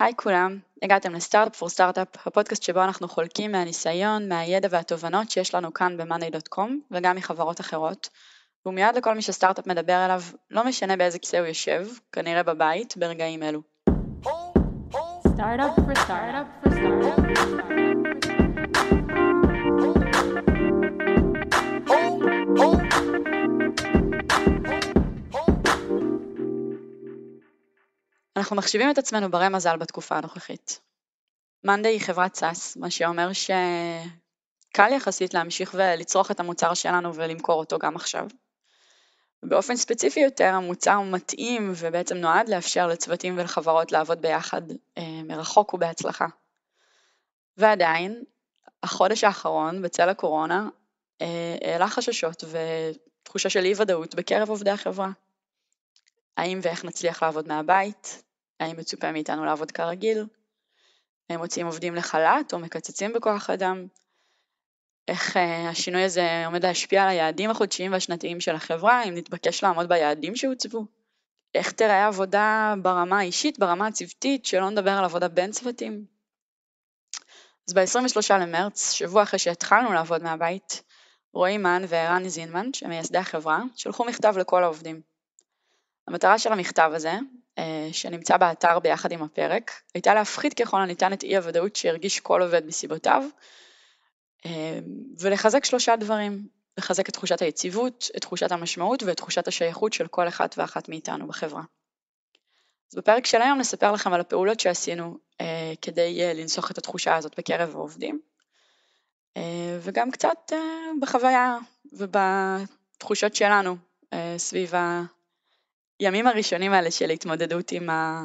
היי כולם, הגעתם לסטארט-אפ פור סטארט-אפ, הפודקאסט שבו אנחנו חולקים מהניסיון, מהידע והתובנות שיש לנו כאן ב-monday.com וגם מחברות אחרות. והוא מיועד לכל מי שסטארט-אפ מדבר אליו, לא משנה באיזה כיסא הוא יושב, כנראה בבית, ברגעים אלו. Startup for startup for startup אנחנו מחשיבים את עצמנו ברי מזל בתקופה הנוכחית. מאנדי היא חברת סאס, מה שאומר שקל יחסית להמשיך ולצרוך את המוצר שלנו ולמכור אותו גם עכשיו. באופן ספציפי יותר המוצר מתאים ובעצם נועד לאפשר לצוותים ולחברות לעבוד ביחד אה, מרחוק ובהצלחה. ועדיין, החודש האחרון בצל הקורונה אה, העלה חששות ותחושה של אי ודאות בקרב עובדי החברה. האם ואיך נצליח לעבוד מהבית? האם מצופה מאיתנו לעבוד כרגיל? האם מוציאים עובדים לחל"ת או מקצצים בכוח אדם? איך אה, השינוי הזה עומד להשפיע על היעדים החודשיים והשנתיים של החברה, אם נתבקש לעמוד ביעדים שהוצבו. איך תראה עבודה ברמה האישית, ברמה הצוותית, שלא נדבר על עבודה בין צוותים. אז ב-23 למרץ, שבוע אחרי שהתחלנו לעבוד מהבית, רועי מן וערן זינמן, שמייסדי החברה, שלחו מכתב לכל העובדים. המטרה של המכתב הזה, שנמצא באתר ביחד עם הפרק, הייתה להפחית ככל הניתן את אי הוודאות שהרגיש כל עובד מסיבותיו, אמ, ולחזק שלושה דברים, לחזק את תחושת היציבות, את תחושת המשמעות ואת תחושת השייכות של כל אחת ואחת מאיתנו בחברה. אז בפרק של היום נספר לכם על הפעולות שעשינו אה, כדי אה, לנסוך את התחושה הזאת בקרב העובדים, אה, וגם קצת אה, בחוויה ובתחושות שלנו אה, סביב הימים הראשונים האלה של התמודדות עם, ה...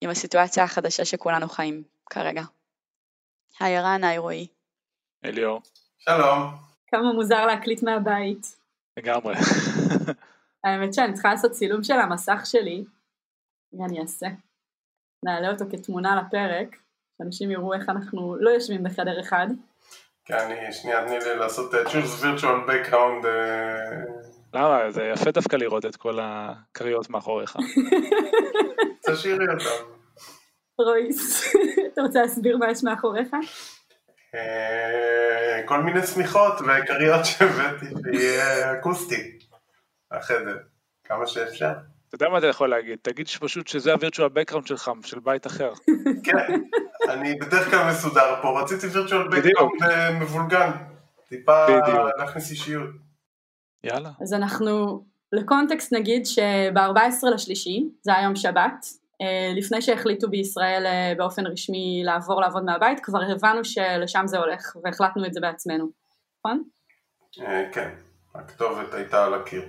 עם הסיטואציה החדשה שכולנו חיים כרגע. היי ערן, היי רועי. אליאור. שלום. כמה מוזר להקליט מהבית. לגמרי. האמת שאני צריכה לעשות צילום של המסך שלי. מה אני אעשה? נעלה אותו כתמונה לפרק, שאנשים יראו איך אנחנו לא יושבים בחדר אחד. כן, אני, שנייה, תני לי לעשות uh, choose virtual background. Uh... למה? זה יפה דווקא לראות את כל הכריות מאחוריך. תשאירי אותם. רויס, אתה רוצה להסביר מה יש מאחוריך? אה, כל מיני שמיכות וכריות שהבאתי שיהיה אקוסטי, החדר, כמה שאפשר. אתה יודע מה אתה יכול להגיד? תגיד פשוט שזה הווירטואל בקראונד שלך, של בית אחר. כן, אני בדרך כלל מסודר פה, רציתי וירטואל בקראונד מבולגן, טיפה להכניס אישיות. יאללה. אז אנחנו, לקונטקסט נגיד שב-14 לשלישי, זה היום שבת, אה, לפני שהחליטו בישראל אה, באופן רשמי לעבור לעבוד מהבית, כבר הבנו שלשם זה הולך והחלטנו את זה בעצמנו, נכון? אה, כן, הכתובת הייתה על הקיר.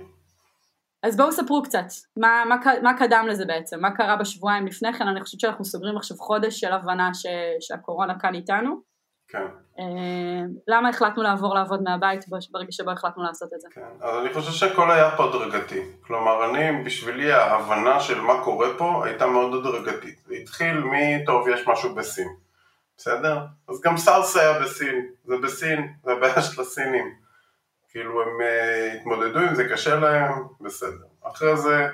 אז בואו ספרו קצת, מה, מה, מה קדם לזה בעצם, מה קרה בשבועיים לפני כן, אני חושבת שאנחנו סוגרים עכשיו חודש של הבנה ש, שהקורונה כאן איתנו. כן. למה החלטנו לעבור לעבוד מהבית ברגע שבו החלטנו לעשות את זה? כן, אז אני חושב שהכל היה פה הדרגתי. כלומר, אני, בשבילי ההבנה של מה קורה פה הייתה מאוד הדרגתית. זה התחיל מטוב, יש משהו בסין. בסדר? אז גם סארס היה בסין, זה בסין, זה הבעיה של הסינים. כאילו הם uh, התמודדו עם זה, קשה להם, בסדר. אחרי זה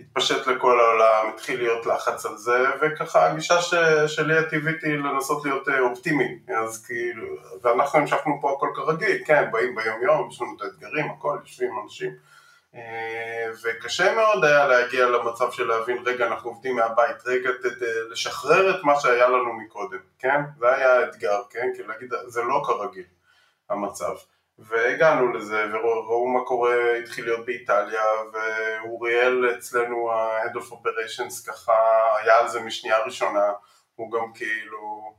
התפשט לכל העולם, התחיל להיות לחץ על זה, וככה הגישה ש, שלי הטבעית היא לנסות להיות אה, אופטימי, אז כאילו, ואנחנו המשכנו פה הכל כרגיל, כן, באים ביום יום, יש לנו את האתגרים, הכל, יושבים אנשים, אה, וקשה מאוד היה להגיע למצב של להבין, רגע, אנחנו עובדים מהבית, רגע, ת, לשחרר את מה שהיה לנו מקודם, כן? זה היה האתגר, כן? כי להגיד, זה לא כרגיל, המצב. והגענו לזה, וראו מה קורה, התחיל להיות באיטליה, ואוריאל אצלנו, ה-Head of Operations, ככה היה על זה משנייה ראשונה, הוא גם כאילו,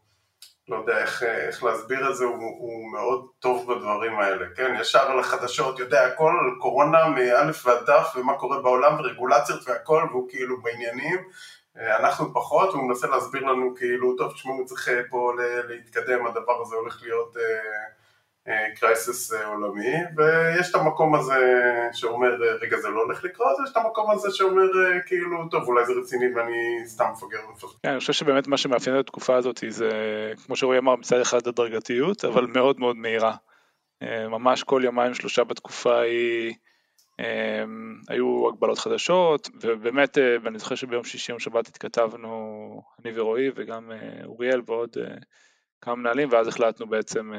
לא יודע איך, איך להסביר את זה, הוא, הוא מאוד טוב בדברים האלה, כן, ישר על החדשות, יודע הכל על קורונה מאלף ועד דף, ומה קורה בעולם, ורגולציות והכל, והוא כאילו בעניינים, אנחנו פחות, והוא מנסה להסביר לנו כאילו, טוב, תשמעו, צריך פה להתקדם, הדבר הזה הולך להיות... קרייסס אה, עולמי, ויש את המקום הזה שאומר, רגע זה לא הולך לקרות, ויש את המקום הזה שאומר, אה, כאילו, טוב אולי זה רציני ואני סתם מפגר ומפגר. כן, אני חושב שבאמת מה שמאפיין את התקופה הזאת זה, כמו שרועי אמר, מצד אחד הדרגתיות, אבל מאוד מאוד מהירה. אה, ממש כל יומיים שלושה בתקופה היא היו הגבלות חדשות, ובאמת, ואני זוכר שביום שישי, יום שבת התכתבנו, אני ורועי וגם אוריאל ועוד כמה מנהלים, ואז החלטנו בעצם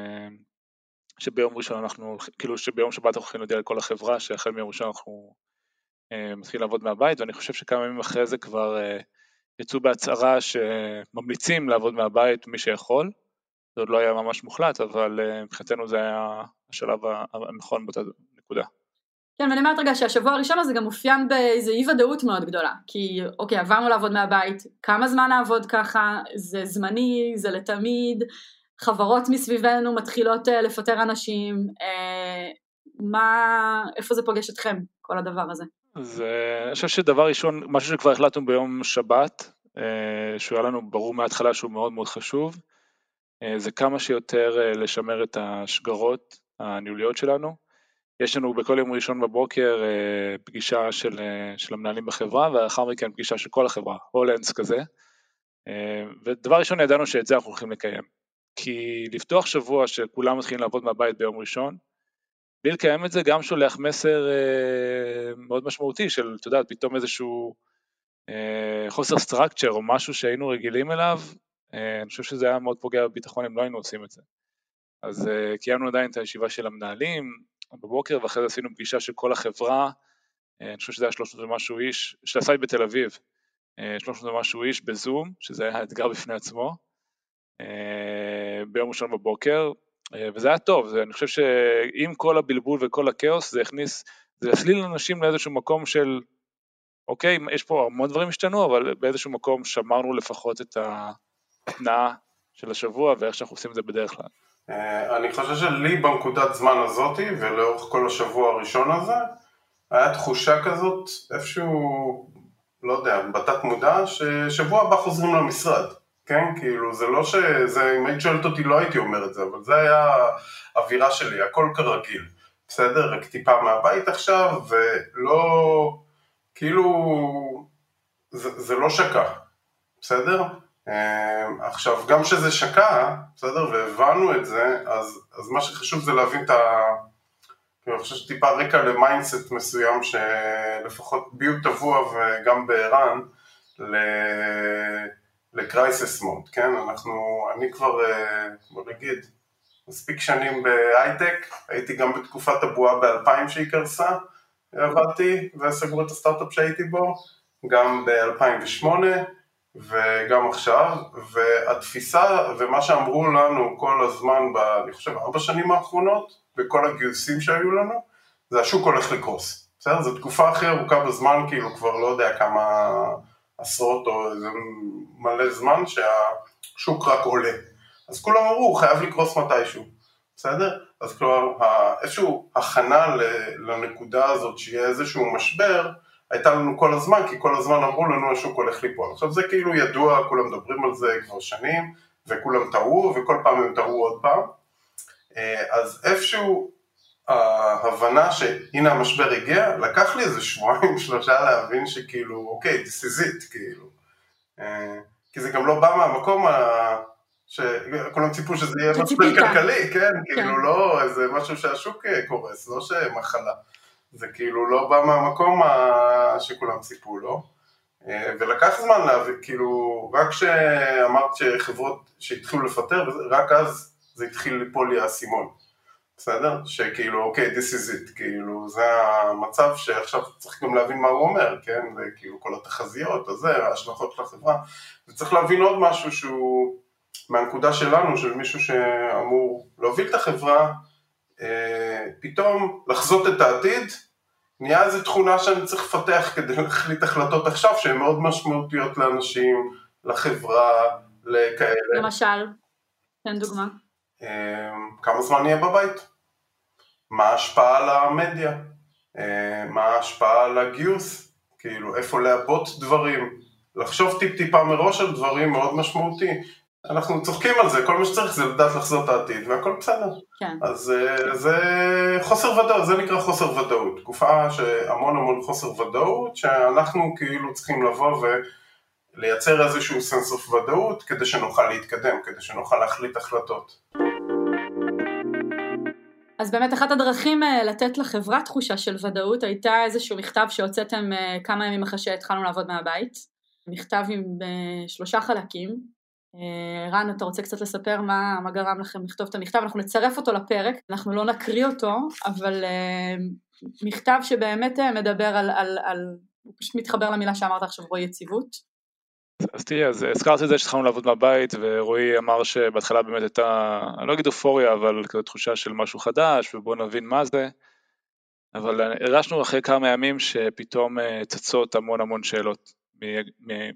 שביום ראשון אנחנו, כאילו שביום שבת אנחנו הולכים להודיע לכל החברה שהחל מיום ראשון אנחנו מתחילים לעבוד מהבית, ואני חושב שכמה ימים אחרי זה כבר יצאו בהצהרה שממליצים לעבוד מהבית מי שיכול, זה עוד לא היה ממש מוחלט, אבל אה, מבחינתנו זה היה השלב הנכון באותה נקודה. כן, ואני אומרת רגע שהשבוע הראשון הזה גם אופיין באיזו אי ודאות מאוד גדולה, כי אוקיי, עברנו לעבוד מהבית, כמה זמן נעבוד ככה, זה זמני, זה לתמיד, חברות מסביבנו מתחילות אה, לפטר אנשים, אה, מה, איפה זה פוגש אתכם, כל הדבר הזה? אז אה, אני חושב שדבר ראשון, משהו שכבר החלטנו ביום שבת, אה, שהוא היה לנו ברור מההתחלה שהוא מאוד מאוד חשוב, אה, זה כמה שיותר לשמר את השגרות הניהוליות שלנו. יש לנו בכל יום ראשון בבוקר פגישה של, של המנהלים בחברה, ולאחר מכן פגישה של כל החברה, הולנדס כזה. ודבר ראשון ידענו שאת זה אנחנו הולכים לקיים. כי לפתוח שבוע שכולם מתחילים לעבוד מהבית ביום ראשון, בלי לקיים את זה גם שולח מסר אה, מאוד משמעותי של, אתה יודע, פתאום איזשהו אה, חוסר structure או משהו שהיינו רגילים אליו, אה, אני חושב שזה היה מאוד פוגע בביטחון אם לא היינו עושים את זה. אז אה, קיימנו עדיין את הישיבה של המנהלים בבוקר, ואחרי זה עשינו פגישה של כל החברה, אה, אני חושב שזה היה 300 ומשהו איש, של ה site בתל אביב, אה, 300 ומשהו איש בזום, שזה היה אתגר בפני עצמו, ביום ראשון בבוקר, אה, וזה היה טוב, אני חושב שעם כל הבלבול וכל הכאוס זה הכניס, זה הסליל אנשים לאיזשהו מקום של, אוקיי, יש פה המון דברים השתנו, אבל באיזשהו מקום שמרנו לפחות את ההתנאה של השבוע ואיך שאנחנו עושים את זה בדרך כלל. אה, אני חושב שלי בנקודת זמן הזאתי ולאורך כל השבוע הראשון הזה, היה תחושה כזאת איפשהו, לא יודע, בתת מודע, ששבוע הבא חוזרים למשרד. כן, כאילו, זה לא שזה, אם היית שואלת אותי לא הייתי אומר את זה, אבל זה היה האווירה שלי, הכל כרגיל, בסדר? רק טיפה מהבית עכשיו, ולא, כאילו, זה, זה לא שקע, בסדר? אמ, עכשיו, גם כשזה שקע, בסדר, והבנו את זה, אז, אז מה שחשוב זה להבין את ה... אני חושב שטיפה רקע ל mindset מסוים שלפחות בי הוא טבוע וגם בערן, ל... ל crisis mode, כן? אנחנו, אני כבר, אה, בוא נגיד, מספיק שנים בהייטק, הייתי גם בתקופת הבועה ב-2000 שהיא קרסה, עבדתי וסגרו את הסטארט-אפ שהייתי בו, גם ב-2008 וגם עכשיו, והתפיסה ומה שאמרו לנו כל הזמן, ב, אני חושב, ארבע שנים האחרונות, בכל הגיוסים שהיו לנו, זה השוק הולך לקרוס, בסדר? זו תקופה הכי ארוכה בזמן, כאילו כבר לא יודע כמה... עשרות או איזה מלא זמן שהשוק רק עולה. אז כולם אמרו, הוא חייב לקרוס מתישהו, בסדר? אז כלומר, איזושהי הכנה לנקודה הזאת שיהיה איזשהו משבר, הייתה לנו כל הזמן, כי כל הזמן אמרו לנו השוק הולך ליפול. עכשיו זה כאילו ידוע, כולם מדברים על זה כבר שנים, וכולם טעו, וכל פעם הם טעו עוד פעם. אה, אז איפשהו ההבנה שהנה המשבר הגיע, לקח לי איזה שבועיים שלושה להבין שכאילו, אוקיי, this is it, כאילו. אה, כי זה גם לא בא מהמקום ה... שכולם ציפו שזה יהיה משבר כלכלי, כן? כן? כאילו לא איזה משהו שהשוק אה, קורס, לא שמחלה. זה כאילו לא בא מהמקום ה... שכולם ציפו לו. אה, ולקח זמן להבין, כאילו, רק כשאמרת שחברות שהתחילו לפטר, רק אז זה התחיל ליפול לי האסימון. בסדר? שכאילו, אוקיי, this is it, כאילו, זה המצב שעכשיו צריך גם להבין מה הוא אומר, כן? וכאילו כל התחזיות, הזה, ההשלכות של החברה, וצריך להבין עוד משהו שהוא מהנקודה שלנו, של מישהו שאמור להוביל את החברה, אה, פתאום לחזות את העתיד, נהיה איזו תכונה שאני צריך לפתח כדי להחליט החלטות עכשיו שהן מאוד משמעותיות לאנשים, לחברה, לכאלה. למשל, תן דוגמה. אה, כמה זמן נהיה בבית? מה ההשפעה על המדיה, אה, מה ההשפעה על הגיוס, כאילו איפה לעבות דברים, לחשוב טיפ טיפה מראש על דברים מאוד משמעותי. אנחנו צוחקים על זה, כל מה שצריך זה לדעת לחזות העתיד והכל בסדר. כן. אז אה, זה חוסר ודאות, זה נקרא חוסר ודאות. תקופה שהמון המון חוסר ודאות, שאנחנו כאילו צריכים לבוא ולייצר איזשהו sense of ודאות כדי שנוכל להתקדם, כדי שנוכל להחליט החלטות. אז באמת אחת הדרכים אה, לתת לחברה תחושה של ודאות הייתה איזשהו מכתב שהוצאתם אה, כמה ימים אחרי שהתחלנו לעבוד מהבית, מכתב עם אה, שלושה חלקים. רן, אתה רוצה קצת לספר מה, מה גרם לכם לכתוב את המכתב? אנחנו נצרף אותו לפרק, אנחנו לא נקריא אותו, אבל מכתב שבאמת מדבר על, על, על הוא פשוט מתחבר למילה שאמרת עכשיו, רועי יציבות. אז תראי, אז הזכרתי את זה שהתחלנו לעבוד מהבית, ורועי אמר שבהתחלה באמת הייתה, אני לא אגיד אופוריה, אבל כזו תחושה של משהו חדש, ובואו נבין מה זה. אבל הרגשנו אחרי כמה ימים שפתאום אה, צצות המון המון שאלות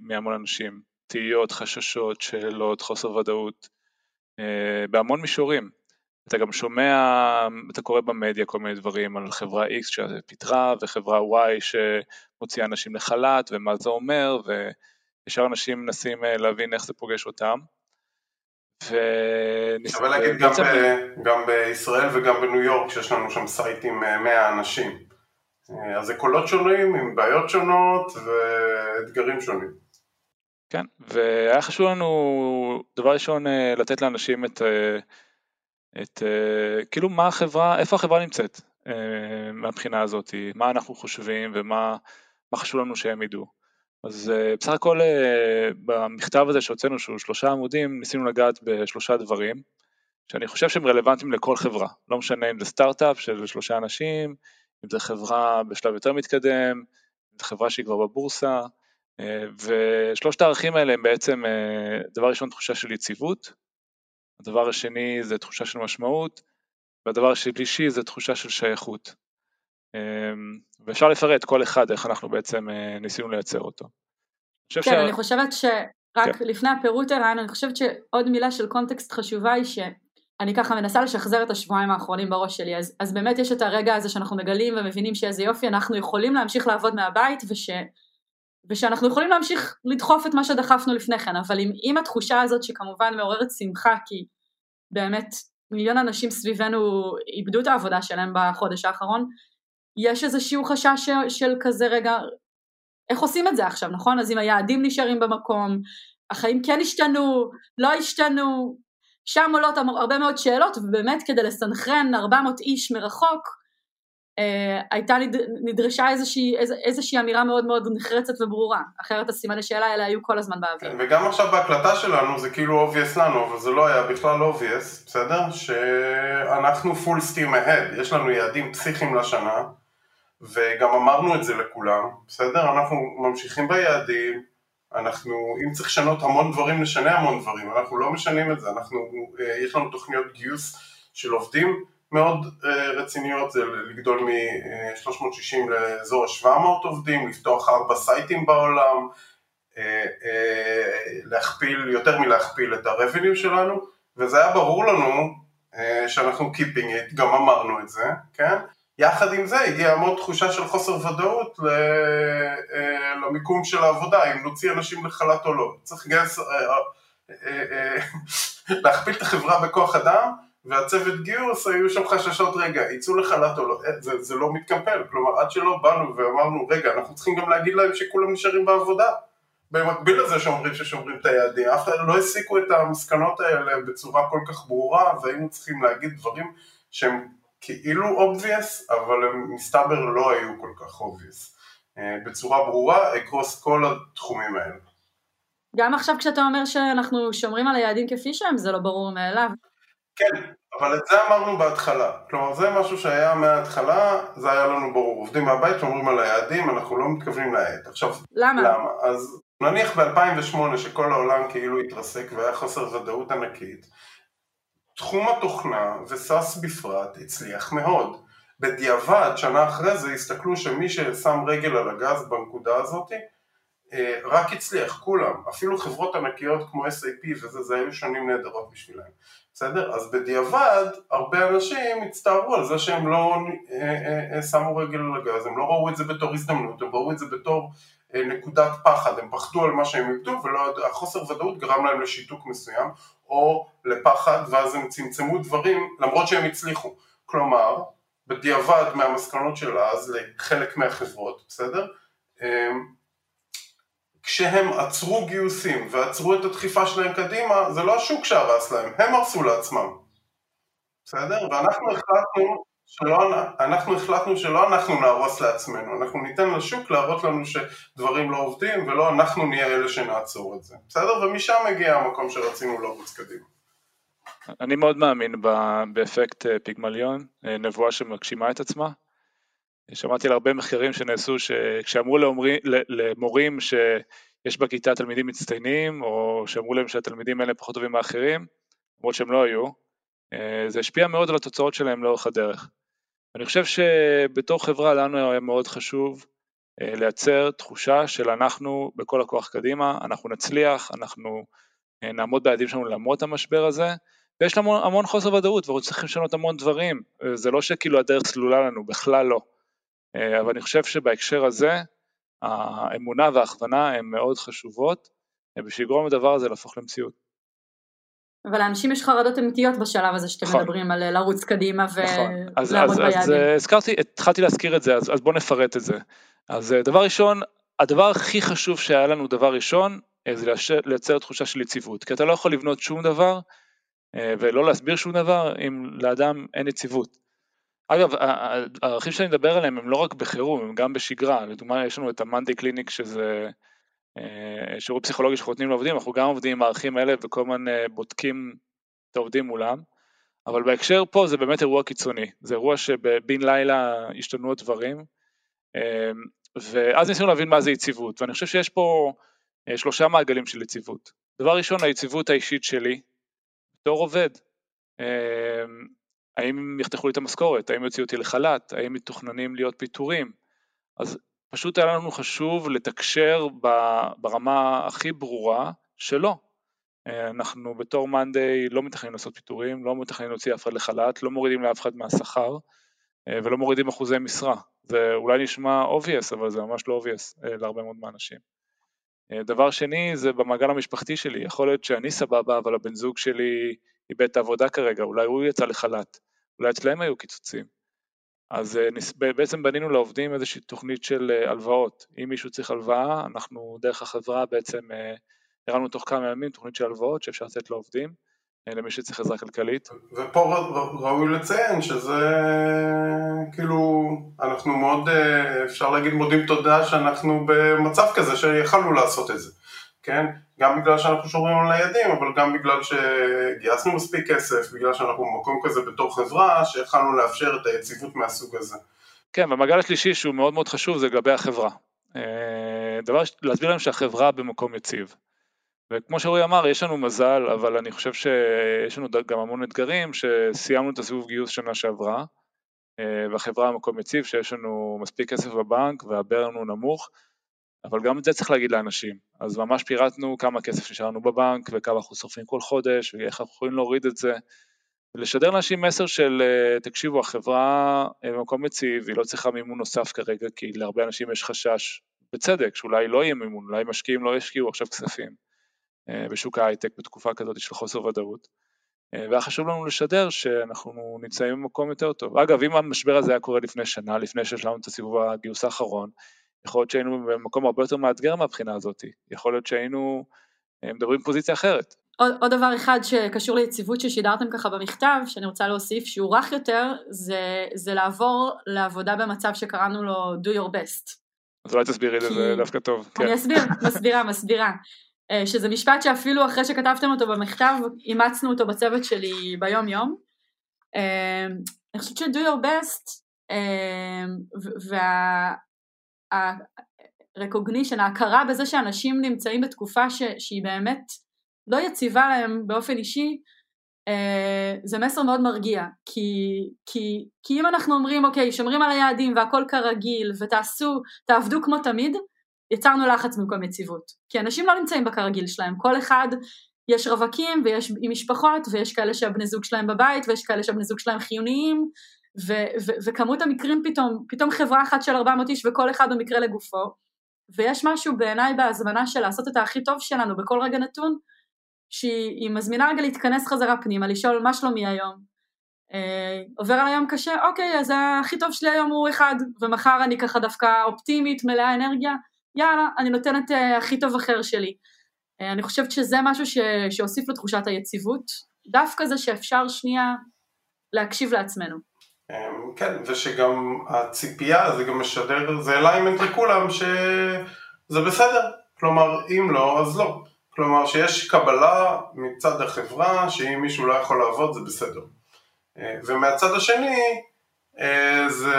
מהמון אנשים, תהיות, חששות, שאלות, חוסר ודאות, אה, בהמון מישורים. אתה גם שומע, אתה קורא במדיה כל מיני דברים על חברה X שפיתרה וחברה Y שמוציאה אנשים לחל"ת ומה זה אומר, ו... ישר אנשים מנסים אה, להבין איך זה פוגש אותם. שווה להגיד גם, ב, גם בישראל וגם בניו יורק שיש לנו שם site עם 100 אה, אנשים. אה, אז זה קולות שונים עם בעיות שונות ואתגרים שונים. כן, והיה חשוב לנו דבר ראשון לתת לאנשים את, את כאילו מה החברה, איפה החברה נמצאת מהבחינה הזאת, מה אנחנו חושבים ומה חשוב לנו שהם ידעו. אז אה, בסך הכל אה, במכתב הזה שהוצאנו, שהוא שלושה עמודים, ניסינו לגעת בשלושה דברים, שאני חושב שהם רלוונטיים לכל חברה, לא משנה אם זה סטארט-אפ של שלושה אנשים, אם זה חברה בשלב יותר מתקדם, אם זה חברה שהיא כבר בבורסה, אה, ושלושת הערכים האלה הם בעצם, דבר ראשון תחושה של יציבות, הדבר השני זה תחושה של משמעות, והדבר השלישי זה תחושה של שייכות. ואפשר לפרט כל אחד איך אנחנו בעצם אה, ניסינו לייצר אותו. כן, ש... אני חושבת שרק כן. לפני הפירוט הרעיון, אני חושבת שעוד מילה של קונטקסט חשובה היא שאני ככה מנסה לשחזר את השבועיים האחרונים בראש שלי, אז, אז באמת יש את הרגע הזה שאנחנו מגלים ומבינים שאיזה יופי, אנחנו יכולים להמשיך לעבוד מהבית וש... ושאנחנו יכולים להמשיך לדחוף את מה שדחפנו לפני כן, אבל עם, עם התחושה הזאת שכמובן מעוררת שמחה, כי באמת מיליון אנשים סביבנו איבדו את העבודה שלהם בחודש האחרון, יש איזשהו חשש של, של כזה רגע, איך עושים את זה עכשיו, נכון? אז אם היעדים נשארים במקום, החיים כן השתנו, לא השתנו, שם עולות הרבה מאוד שאלות, ובאמת כדי לסנכרן 400 איש מרחוק, אה, הייתה נד, נדרשה איזושהי, איז, איזושהי אמירה מאוד מאוד נחרצת וברורה, אחרת הסימני שאלה האלה היו כל הזמן באוויר. כן, וגם עכשיו בהקלטה שלנו זה כאילו obvious לנו, אבל זה לא היה בכלל obvious, בסדר? שאנחנו full steam ahead, יש לנו יעדים פסיכיים לשנה, וגם אמרנו את זה לכולם, בסדר? אנחנו ממשיכים ביעדים, אנחנו, אם צריך לשנות המון דברים, נשנה המון דברים, אנחנו לא משנים את זה, אנחנו, אה, יש לנו תוכניות גיוס של עובדים מאוד אה, רציניות, זה לגדול מ-360 לאזור ה-700 עובדים, לפתוח ארבע סייטים בעולם, אה, להכפיל, יותר מלהכפיל את ה-revenue שלנו, וזה היה ברור לנו שאנחנו keeping it, גם אמרנו את זה, כן? יחד עם זה הגיעה המון תחושה של חוסר ודאות אה, למיקום של העבודה, אם נוציא אנשים לחל"ת או לא. צריך לגייס, אה, אה, להכפיל את החברה בכוח אדם, והצוות גיוס היו שם חששות, רגע, יצאו לחל"ת או לא, זה, זה לא מתקמפל, כלומר עד שלא באנו ואמרנו, רגע, אנחנו צריכים גם להגיד להם שכולם נשארים בעבודה. במקביל לזה שאומרים ששומרים את היעדים, אף אחד לא הסיקו את המסקנות האלה בצורה כל כך ברורה, והיינו צריכים להגיד דברים שהם כאילו obvious, אבל הם מסתבר לא היו כל כך obvious. אה, בצורה ברורה, אקרוס כל התחומים האלה. גם עכשיו כשאתה אומר שאנחנו שומרים על היעדים כפי שהם, זה לא ברור מאליו. כן, אבל את זה אמרנו בהתחלה. כלומר, זה משהו שהיה מההתחלה, זה היה לנו ברור. עובדים מהבית, שומרים על היעדים, אנחנו לא מתכוונים להאט. עכשיו, למה? למה? אז נניח ב-2008, שכל העולם כאילו התרסק והיה חוסר ודאות ענקית, תחום התוכנה וסאס בפרט הצליח מאוד. בדיעבד, שנה אחרי זה, הסתכלו שמי ששם רגל על הגז בנקודה הזאת, אה, רק הצליח, כולם, אפילו חברות ענקיות כמו SAP וזה, זה היו שנים נהדרות בשבילם, בסדר? אז בדיעבד, הרבה אנשים הצטערו על זה שהם לא אה, אה, שמו רגל על הגז, הם לא ראו את זה בתור הזדמנות, הם ראו את זה בתור נקודת פחד, הם פחדו על מה שהם איבדו והחוסר ודאות גרם להם לשיתוק מסוים או לפחד ואז הם צמצמו דברים למרות שהם הצליחו. כלומר, בדיעבד מהמסקנות של אז לחלק מהחברות, בסדר? אמ, כשהם עצרו גיוסים ועצרו את הדחיפה שלהם קדימה, זה לא השוק שהרס להם, הם הרסו לעצמם. בסדר? ואנחנו החלטנו שלא, אנחנו החלטנו שלא אנחנו נהרוס לעצמנו, אנחנו ניתן לשוק להראות לנו שדברים לא עובדים ולא אנחנו נהיה אלה שנעצור את זה, בסדר? ומשם מגיע המקום שרצינו לרוץ קדימה. אני מאוד מאמין באפקט אה, פיגמליון, אה, נבואה שמגשימה את עצמה. שמעתי על הרבה מחקרים שנעשו שכשאמרו למורים שיש בכיתה תלמידים מצטיינים, או שאמרו להם שהתלמידים האלה פחות טובים מאחרים, למרות שהם לא היו, זה השפיע מאוד על התוצאות שלהם לאורך הדרך. אני חושב שבתור חברה לנו היה מאוד חשוב אה, לייצר תחושה של אנחנו בכל הכוח קדימה, אנחנו נצליח, אנחנו אה, נעמוד ביעדים שלנו למרות המשבר הזה, ויש לנו המון חוסר ודאות ואנחנו צריכים לשנות המון דברים, זה לא שכאילו הדרך סלולה לנו, בכלל לא. אבל אני חושב שבהקשר הזה, האמונה וההכוונה הן מאוד חשובות בשביל לגרום לדבר הזה להפוך למציאות. אבל לאנשים יש חרדות אמיתיות בשלב הזה שאתם נכון. מדברים על לרוץ קדימה נכון. ולעמוד ביעדים. אז אה, הזכרתי, התחלתי להזכיר את זה, אז, אז בואו נפרט את זה. אז אה, דבר ראשון, הדבר הכי חשוב שהיה לנו דבר ראשון, אה, זה לייצר תחושה של יציבות, כי אתה לא יכול לבנות שום דבר ולא להסביר שום דבר אם לאדם אין יציבות. אגב, הערכים שאני מדבר עליהם הם לא רק בחירום, הם גם בשגרה, לדוגמה יש לנו את המאנדי קליניק שזה אה, שירות פסיכולוגי שאנחנו נותנים לעובדים, אנחנו גם עובדים עם הערכים האלה וכל הזמן אה, בודקים את העובדים מולם, אבל בהקשר פה זה באמת אירוע קיצוני, זה אירוע שבן לילה השתנו הדברים, אה, ואז ניסינו להבין מה זה יציבות, ואני חושב שיש פה שלושה מעגלים של יציבות. דבר ראשון, היציבות האישית שלי, בתור עובד, האם יחתכו לי את המשכורת, האם יוציאו אותי לחל"ת, האם מתוכננים להיות פיטורים, אז פשוט היה לנו חשוב לתקשר ברמה הכי ברורה שלא. אה, אנחנו בתור מאנדיי לא מתכננים לעשות פיטורים, לא מתכננים להוציא אף אחד לחל"ת, לא מורידים לאף אחד מהשכר אה, ולא מורידים אחוזי משרה. זה אולי נשמע obvious, אבל זה ממש לא obvious אה, להרבה מאוד מהאנשים. דבר שני זה במעגל המשפחתי שלי, יכול להיות שאני סבבה אבל הבן זוג שלי איבד את העבודה כרגע, אולי הוא יצא לחל"ת, אולי אצלם היו קיצוצים. אז אה, בעצם בנינו לעובדים איזושהי תוכנית של אה, הלוואות. אם מישהו צריך הלוואה, אנחנו דרך החברה בעצם אה, הרמנו תוך כמה ימים תוכנית של הלוואות שאפשר לתת לעובדים, למי שצריך עזרה כלכלית. ופה ראוי לציין שזה כאילו, אנחנו מאוד, אפשר להגיד מודים תודה שאנחנו במצב כזה שיכלנו לעשות את זה, כן? גם בגלל שאנחנו שומרים על היעדים, אבל גם בגלל שגייסנו מספיק כסף, בגלל שאנחנו במקום כזה בתור חברה, שיכלנו לאפשר את היציבות מהסוג הזה. כן, והמעגל השלישי שהוא מאוד מאוד חשוב זה לגבי החברה. אה, דבר, להסביר להם שהחברה במקום יציב. וכמו שרועי אמר, יש לנו מזל, אבל אני חושב שיש לנו גם המון אתגרים, שסיימנו את הסיבוב גיוס שנה שעברה, אה, והחברה במקום יציב, שיש לנו מספיק כסף בבנק והברן הוא נמוך, אבל גם את זה צריך להגיד לאנשים. אז ממש פירטנו כמה כסף נשארנו בבנק וכמה אנחנו שורפים כל חודש ואיך אנחנו יכולים להוריד את זה. ולשדר לאנשים מסר של אה, תקשיבו החברה אה, במקום יציב, היא לא צריכה מימון נוסף כרגע כי להרבה אנשים יש חשש, בצדק, שאולי לא יהיה מימון, אולי משקיעים לא ישקיעו עכשיו כספים אה, בשוק ההייטק בתקופה כזאת של חוסר ודאות. והיה חשוב לנו לשדר שאנחנו נמצאים במקום יותר טוב. אגב, אם המשבר הזה היה קורה לפני שנה, לפני שהשלמנו את הסיבוב הגיוס האחרון, יכול להיות שהיינו במקום הרבה יותר מאתגר מהבחינה הזאת, יכול להיות שהיינו אה, מדברים פוזיציה אחרת. עוד, עוד דבר אחד שקשור ליציבות ששידרתם ככה במכתב, שאני רוצה להוסיף, שהוא רך יותר, זה, זה לעבור לעבודה במצב שקראנו לו do your best. אז אולי תסבירי את זה דווקא טוב. אני כן. אסביר, מסבירה, מסבירה. אה, שזה משפט שאפילו אחרי שכתבתם אותו במכתב, אימצנו אותו בצוות שלי ביום יום. אה, אני חושבת ש-do your best, וה... ה-recognition, ההכרה בזה שאנשים נמצאים בתקופה ש, שהיא באמת לא יציבה להם באופן אישי, אה, זה מסר מאוד מרגיע, כי, כי, כי אם אנחנו אומרים אוקיי, שומרים על היעדים והכל כרגיל ותעשו, תעבדו כמו תמיד, יצרנו לחץ במקום יציבות, כי אנשים לא נמצאים בכרגיל שלהם, כל אחד יש רווקים ויש עם משפחות ויש כאלה שהבני זוג שלהם בבית ויש כאלה שהבני זוג שלהם חיוניים ו- ו- וכמות המקרים פתאום, פתאום חברה אחת של 400 איש וכל אחד במקרה לגופו, ויש משהו בעיניי בהזמנה של לעשות את הכי טוב שלנו בכל רגע נתון, שהיא מזמינה רגע להתכנס חזרה פנימה, לשאול מה שלומי היום, אה, עובר על היום קשה, אוקיי, אז הכי טוב שלי היום הוא אחד, ומחר אני ככה דווקא אופטימית, מלאה אנרגיה, יאללה, אני נותנת אה, הכי טוב אחר שלי. אה, אני חושבת שזה משהו ש- שהוסיף לתחושת היציבות, דווקא זה שאפשר שנייה להקשיב לעצמנו. אמ, כן, ושגם הציפייה, זה גם משדר, זה אליימנט לכולם שזה בסדר, כלומר אם לא אז לא, כלומר שיש קבלה מצד החברה שאם מישהו לא יכול לעבוד זה בסדר, אה, ומהצד השני אה, זה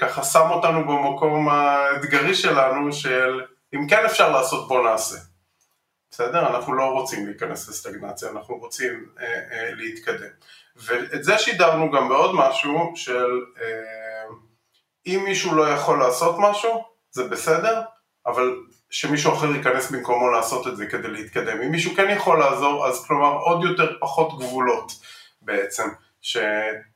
ככה שם אותנו במקום האתגרי שלנו של אם כן אפשר לעשות בוא נעשה, בסדר? אנחנו לא רוצים להיכנס לסטגנציה, אנחנו רוצים אה, להתקדם. ואת זה שידרנו גם בעוד משהו של אה, אם מישהו לא יכול לעשות משהו, זה בסדר, אבל שמישהו אחר ייכנס במקומו לעשות את זה כדי להתקדם. אם מישהו כן יכול לעזור, אז כלומר עוד יותר פחות גבולות בעצם. ש,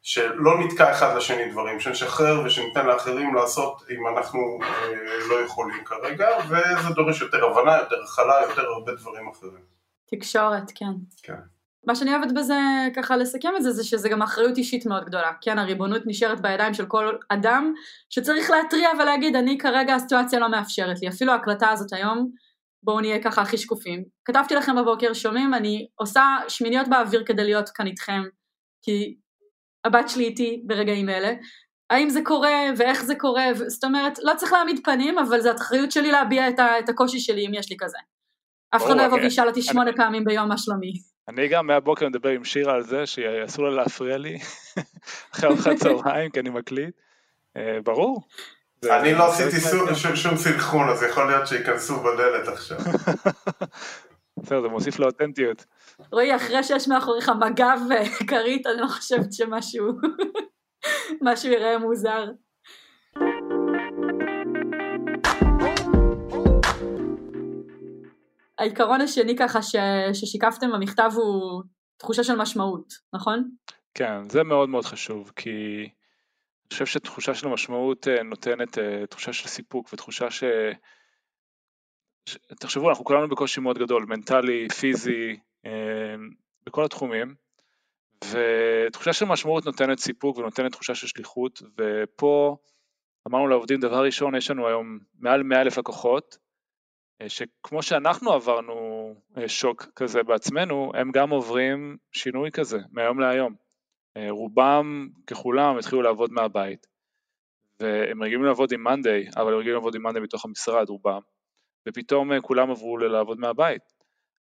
שלא נתקע אחד לשני דברים, שנשחרר ושניתן לאחרים לעשות אם אנחנו אה, לא יכולים כרגע, וזה דורש יותר הבנה, יותר הכלה, יותר הרבה דברים אחרים. תקשורת, כן. כן. מה שאני אוהבת בזה, ככה לסכם את זה, זה שזה גם אחריות אישית מאוד גדולה. כן, הריבונות נשארת בידיים של כל אדם שצריך להתריע ולהגיד, אני כרגע הסיטואציה לא מאפשרת לי. אפילו ההקלטה הזאת היום, בואו נהיה ככה הכי שקופים. כתבתי לכם בבוקר, שומעים, אני עושה שמיניות באוויר כדי להיות כאן איתכם, כי הבת שלי איתי ברגעים אלה. האם זה קורה ואיך זה קורה, זאת אומרת, לא צריך להעמיד פנים, אבל זו אחריות שלי להביע את, ה, את הקושי שלי אם יש לי כזה. אף אחד לא יבוא וישאל אותי שמונה פעמים ביום מה שלומי. אני גם מהבוקר מדבר עם שירה על זה שאסור לה להפריע לי אחרי ארוחת צהריים כי אני מקליט, אה, ברור. אני לא עשיתי שום סנכרון אז יכול להיות שייכנסו בדלת עכשיו. בסדר, זה מוסיף לאותנטיות. רועי, אחרי שיש מאחוריך מג"ב וכרית, אני לא חושבת שמשהו משהו יראה מוזר. העיקרון השני ככה ש... ששיקפתם במכתב הוא תחושה של משמעות, נכון? כן, זה מאוד מאוד חשוב, כי אני חושב שתחושה של משמעות אה, נותנת אה, תחושה של סיפוק ותחושה ש... תחשבו, אנחנו כולנו בקושי מאוד גדול, מנטלי, פיזי, אה, בכל התחומים, ותחושה של משמעות נותנת סיפוק ונותנת תחושה של שליחות, ופה אמרנו לעובדים, דבר ראשון, יש לנו היום מעל 100 אלף לקוחות, שכמו שאנחנו עברנו אה, שוק כזה בעצמנו, הם גם עוברים שינוי כזה מהיום להיום. רובם ככולם התחילו לעבוד מהבית, והם רגילים לעבוד עם מאנדיי, אבל הם רגילים לעבוד עם מאנדיי בתוך המשרד, רובם. ופתאום אה, כולם עברו לעבוד מהבית.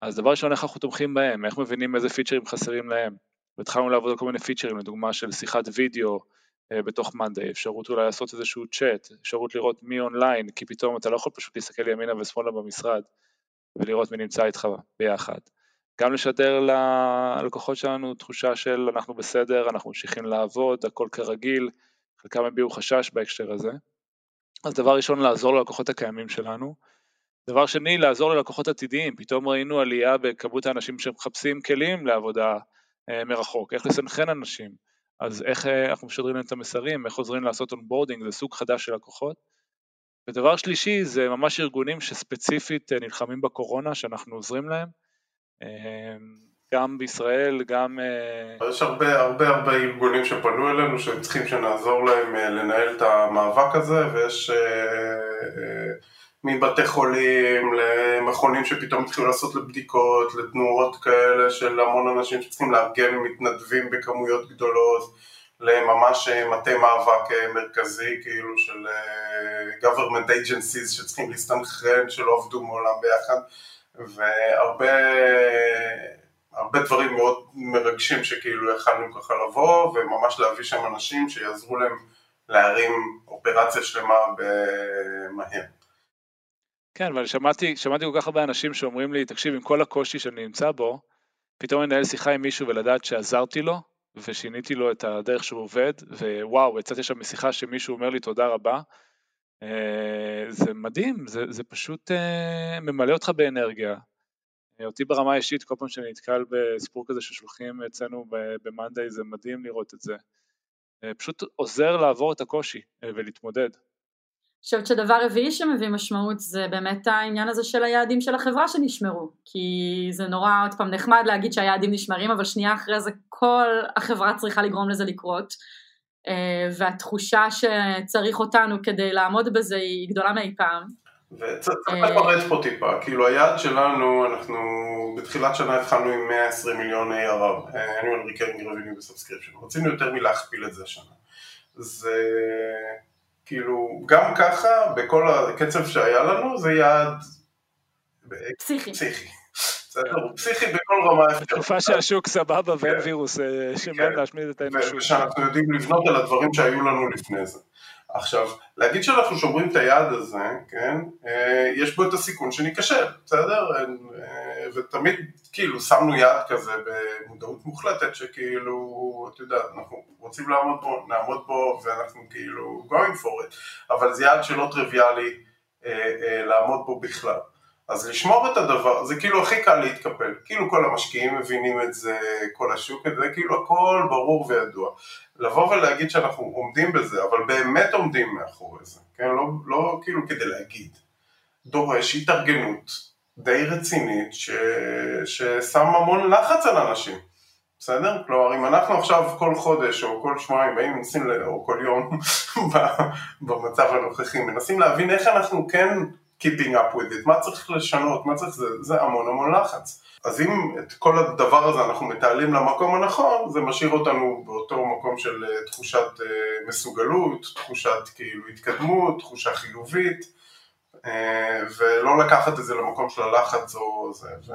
אז דבר ראשון, איך אנחנו תומכים בהם, איך מבינים איזה פיצ'רים חסרים להם. והתחלנו לעבוד על כל מיני פיצ'רים, לדוגמה של שיחת וידאו אה, בתוך מאנדיי, אפשרות אולי לעשות איזשהו צ'אט, אפשרות לראות מי אונליין, כי פתאום אתה לא יכול פשוט להסתכל ימינה ושמאלה במשרד ולראות מי נמצא איתך ביחד. גם לשדר ללקוחות שלנו תחושה של אנחנו בסדר, אנחנו ממשיכים לעבוד, הכל כרגיל, חלקם הביעו חשש בהקשר הזה. אז דבר ראשון, לעזור ללקוחות הקיימים שלנו. דבר שני, לעזור ללקוחות עתידיים, פתאום ראינו עלייה בכמות האנשים שמחפשים כלים לעבודה אה, מרחוק, איך לסנכרן אנשים, אז איך אה, אנחנו משדרים להם את המסרים, איך עוזרים לעשות onboarding, זה סוג חדש של לקוחות. ודבר שלישי, זה ממש ארגונים שספציפית אה, נלחמים בקורונה, שאנחנו עוזרים להם, גם בישראל, גם... יש הרבה הרבה הרבה ארגונים שפנו אלינו שהם צריכים שנעזור להם לנהל את המאבק הזה, ויש... מבתי חולים למכונים שפתאום התחילו לעשות לבדיקות, לתנועות כאלה של המון אנשים שצריכים לארגן מתנדבים בכמויות גדולות, לממש אה, מטה מאבק אה, מרכזי כאילו של אה, government agencies שצריכים להסתנכרן שלא עבדו מעולם ביחד והרבה הרבה דברים מאוד מרגשים שכאילו יכלנו ככה לבוא וממש להביא שם אנשים שיעזרו להם להרים אופרציה שלמה במהר. כן, אבל שמעתי, שמעתי כל כך הרבה אנשים שאומרים לי, תקשיב, עם כל הקושי שאני נמצא בו, פתאום אנהל שיחה עם מישהו ולדעת שעזרתי לו, ושיניתי לו את הדרך שהוא עובד, ווואו, יצאתי שם משיחה שמישהו אומר לי תודה רבה. אה, זה מדהים, זה, זה פשוט אה, ממלא אותך באנרגיה. אה, אותי ברמה האישית, כל פעם שאני נתקל בסיפור כזה ששולחים אצלנו במאנדיי, זה מדהים לראות את זה. פשוט עוזר לעבור את הקושי ולהתמודד. חושבת שדבר רביעי שמביא משמעות זה באמת העניין הזה של היעדים של החברה שנשמרו כי זה נורא עוד פעם נחמד להגיד שהיעדים נשמרים אבל שנייה אחרי זה כל החברה צריכה לגרום לזה לקרות אה, והתחושה שצריך אותנו כדי לעמוד בזה היא גדולה מאי פעם. וצריך לפרט פה טיפה, כאילו היעד שלנו, אנחנו בתחילת שנה התחלנו עם 120 מיליון ARR, annual recurring revenue ו-subscription, רצינו יותר מלהכפיל את זה השנה. זה כאילו, גם ככה, בכל הקצב שהיה לנו, זה יעד פסיכי. פסיכי. בסדר, הוא פסיכי בכל רמה אפשרית. בתקופה שהשוק סבבה ואין וירוס שמאוד להשמיד את האנושות. ושאנחנו יודעים לבנות על הדברים שהיו לנו לפני זה. עכשיו, להגיד שאנחנו שומרים את היעד הזה, כן, יש בו את הסיכון שניכשל, בסדר? ותמיד כאילו שמנו יעד כזה במודעות מוחלטת שכאילו, אתה יודע, אנחנו רוצים לעמוד בו, נעמוד בו ואנחנו כאילו going for it, אבל זה יעד שלא טריוויאלי לעמוד בו בכלל. אז לשמור את הדבר, זה כאילו הכי קל להתקפל, כאילו כל המשקיעים מבינים את זה, כל השוק את זה, כאילו הכל ברור וידוע. לבוא ולהגיד שאנחנו עומדים בזה, אבל באמת עומדים מאחורי זה, כן? לא, לא כאילו כדי להגיד. דורש התארגנות די רצינית ש... ששם המון לחץ על אנשים, בסדר? כלומר, אם אנחנו עכשיו כל חודש או כל שבועיים באים מנסים, או כל יום במצב הנוכחי, מנסים להבין איך אנחנו כן keeping up with it, מה צריך לשנות, מה צריך, זה, זה המון המון לחץ. אז אם את כל הדבר הזה אנחנו מתעלים למקום הנכון, זה משאיר אותנו באותו מקום של אה, תחושת אה, מסוגלות, תחושת כאילו התקדמות, תחושה חיובית, ולא לקחת את זה למקום של הלחץ או זה. ו...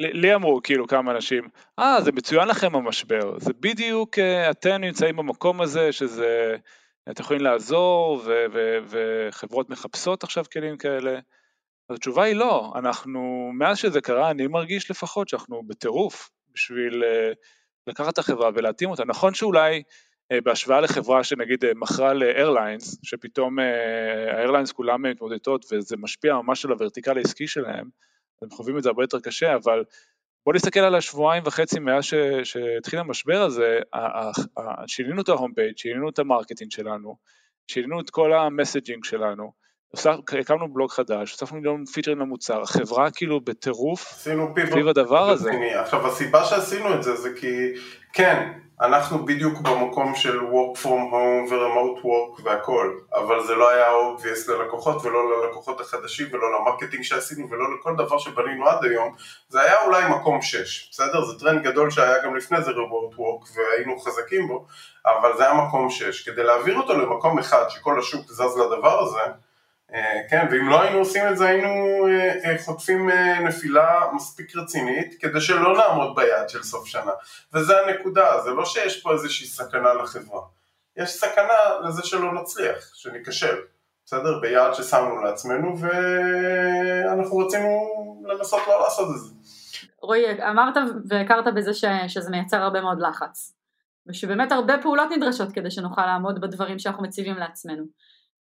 לי אמרו כאילו כמה אנשים, אה זה מצוין לכם המשבר, זה בדיוק אתם נמצאים במקום הזה שזה אתם יכולים לעזור ו- ו- וחברות מחפשות עכשיו כלים כאלה? אז התשובה היא לא, אנחנו, מאז שזה קרה אני מרגיש לפחות שאנחנו בטירוף בשביל uh, לקחת את החברה ולהתאים אותה. נכון שאולי בהשוואה לחברה שנגיד uh, מכרה לאיירליינס, שפתאום האיירליינס כולם מתמודדות וזה משפיע ממש על הוורטיקל העסקי שלהם, הם חווים את זה הרבה יותר קשה, אבל בוא נסתכל על השבועיים וחצי מאז שהתחיל המשבר הזה, שינינו את ה home page, שינינו את ה marketing שלנו, שינינו את כל ה messaging שלנו, הקמנו בלוג חדש, הוספנו מיליון פיצ'רים למוצר, החברה כאילו בטירוף סביב הדבר הזה. עכשיו הסיבה שעשינו את זה זה כי כן, אנחנו בדיוק במקום של work from home ו-remote work והכל, אבל זה לא היה obvious ללקוחות ולא ללקוחות החדשים ולא ל marketing שעשינו ולא לכל דבר שבנינו עד היום, זה היה אולי מקום 6, בסדר? זה טרנד גדול שהיה גם לפני זה remote work והיינו חזקים בו, אבל זה היה מקום 6. כדי להעביר אותו למקום אחד שכל השוק זז לדבר הזה, כן, ואם לא היינו עושים את זה היינו אה, אה, חוטפים נפילה מספיק רצינית כדי שלא נעמוד ביעד של סוף שנה. וזה הנקודה, זה לא שיש פה איזושהי סכנה לחברה. יש סכנה לזה שלא נצליח, שניכשל, בסדר? ביעד ששמנו לעצמנו ואנחנו רצינו לנסות לא לעשות את זה. רועי, אמרת והכרת בזה ש, שזה מייצר הרבה מאוד לחץ. ושבאמת הרבה פעולות נדרשות כדי שנוכל לעמוד בדברים שאנחנו מציבים לעצמנו